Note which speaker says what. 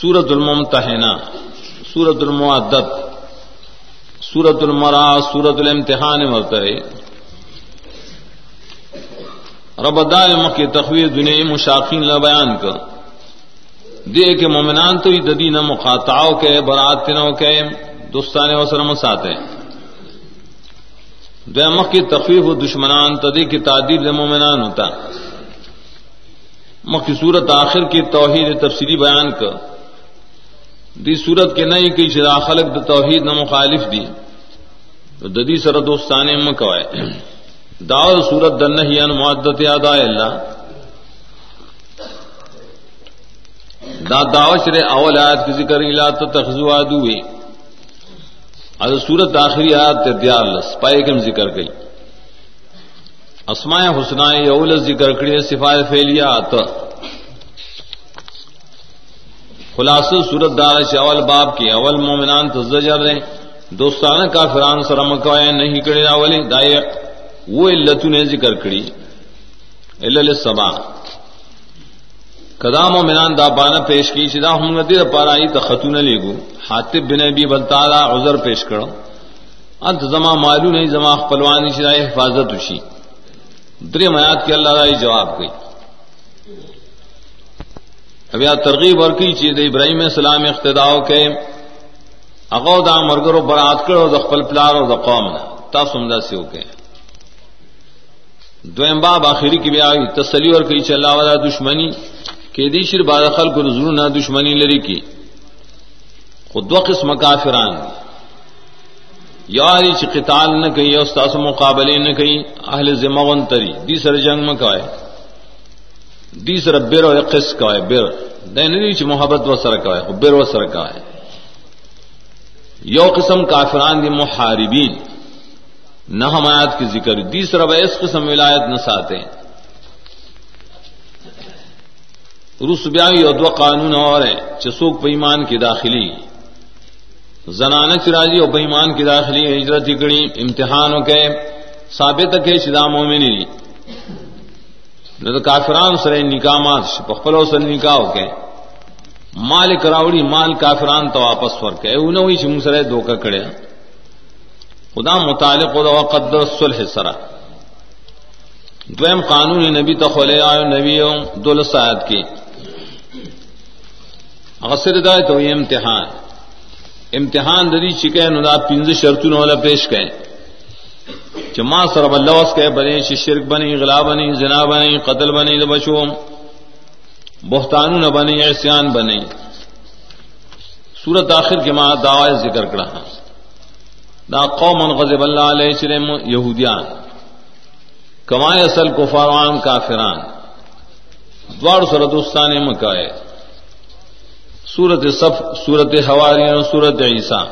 Speaker 1: سورت الممتحنا سورت المعدت سورت المرا سورت الامتحان مرتبے رب دال کی تخویر دنیا مشاقین لا بیان کر۔ دے کے مومنان تو ددی نہ مخاطاؤ کے، برات نو کے، دوستان وسلم ساتھ مخ کی تخفیف و دشمنان تدی کی تعدیب دے مومنان ہوتا۔ مخ کی صورت آخر کی توحید تفصیلی بیان کر۔ دی صورت کے نئی کی شرا خلق د توحید نہ مخالف دی. تو ددی سر دوستان مکوائے. داود صورت دن ہی ان معدت ادا اللہ. دا دعوت رے اول آیت کی ذکر الا تو تخزو آدو ہوئی از صورت آخری آیت تے دیار لس پائے کم ذکر گئی اسماء حسناء اول ذکر کری صفات فعلیہ آتا خلاص صورت دار اول باب کی اول مومنان تو زجر رہے دوستانہ کافران سرم کوئے نہیں کڑے راولی دائے وہ علتوں نے ذکر کری۔ اللہ سبا کدام و منان دا بانا پیش کی سدا ہم دیر پارا ای تخطون لیگو۔ حاتب بن ابی بلتالا عذر پیش کرو۔ انت زما مالو نہیں، زما خپلوانی سدا حفاظت اسی در میات کے اللہ رائی جواب گئی۔ اب یا ترغیب اور کی چیز ابراہیم السلام اقتداؤ کے اغو دا مرگرو برات کرو دا خپل پلار و دا قوم تا سمدہ سے ہو کے۔ دویم باب آخری کی بھی آئی، تسلی اور کئی چلا والا دشمنی، کہ دیشر بعد خل کو ضرور نہ دشمنی لری کی۔ خود و قسم کافران یاری چ قتال نہ کہی استاس مقابلے نہ کہی اہل ذمہ ون تری، دی سر جنگ میں کہے دی سر بیر و قص کہے بیر دین دی چ محبت و سر کہے بیر و سر کہے یو قسم کافران دی محاربین۔ نہ حمایت کی ذکر دی سر اس قسم ولایت نہ ساتے۔ روس بیاوی اور دو قانون اور ہیں چسوک پیمان کی داخلی۔ زنان چراجی اور پیمان کی داخلی، ہجرت اکڑی امتحانوں کے، ثابت کے شدام میں نہیں کافران سر نکامات پخپلو سر نکاح کے مال کراوڑی مال کافران تو واپس فرق ہے انہوں ہوئی چم سر دو کا کڑے خدا متعلق خدا قدر صلح سرا دویم قانون نبی ته تخلے آئے نبی او دول سعد کی اغسر دا تو یہ امتحان. د امتحان دری چکے ندا پنز شرطوں والا پیش گئے جما سرب اللہ اس کے بنے شرک بنی، غلا بنی، زنا بنی، قتل بنی بچو بہتان نہ بنی احسان بنی. سورت آخر کے ماں دعوی ذکر کرا دا قوم غضب اللہ علیہ السلام یہودیان۔ کمائے اصل کفاران کافران۔ دوار سردوستان مکائے سورت صف سورت حواری اور سورت عیسیٰ۔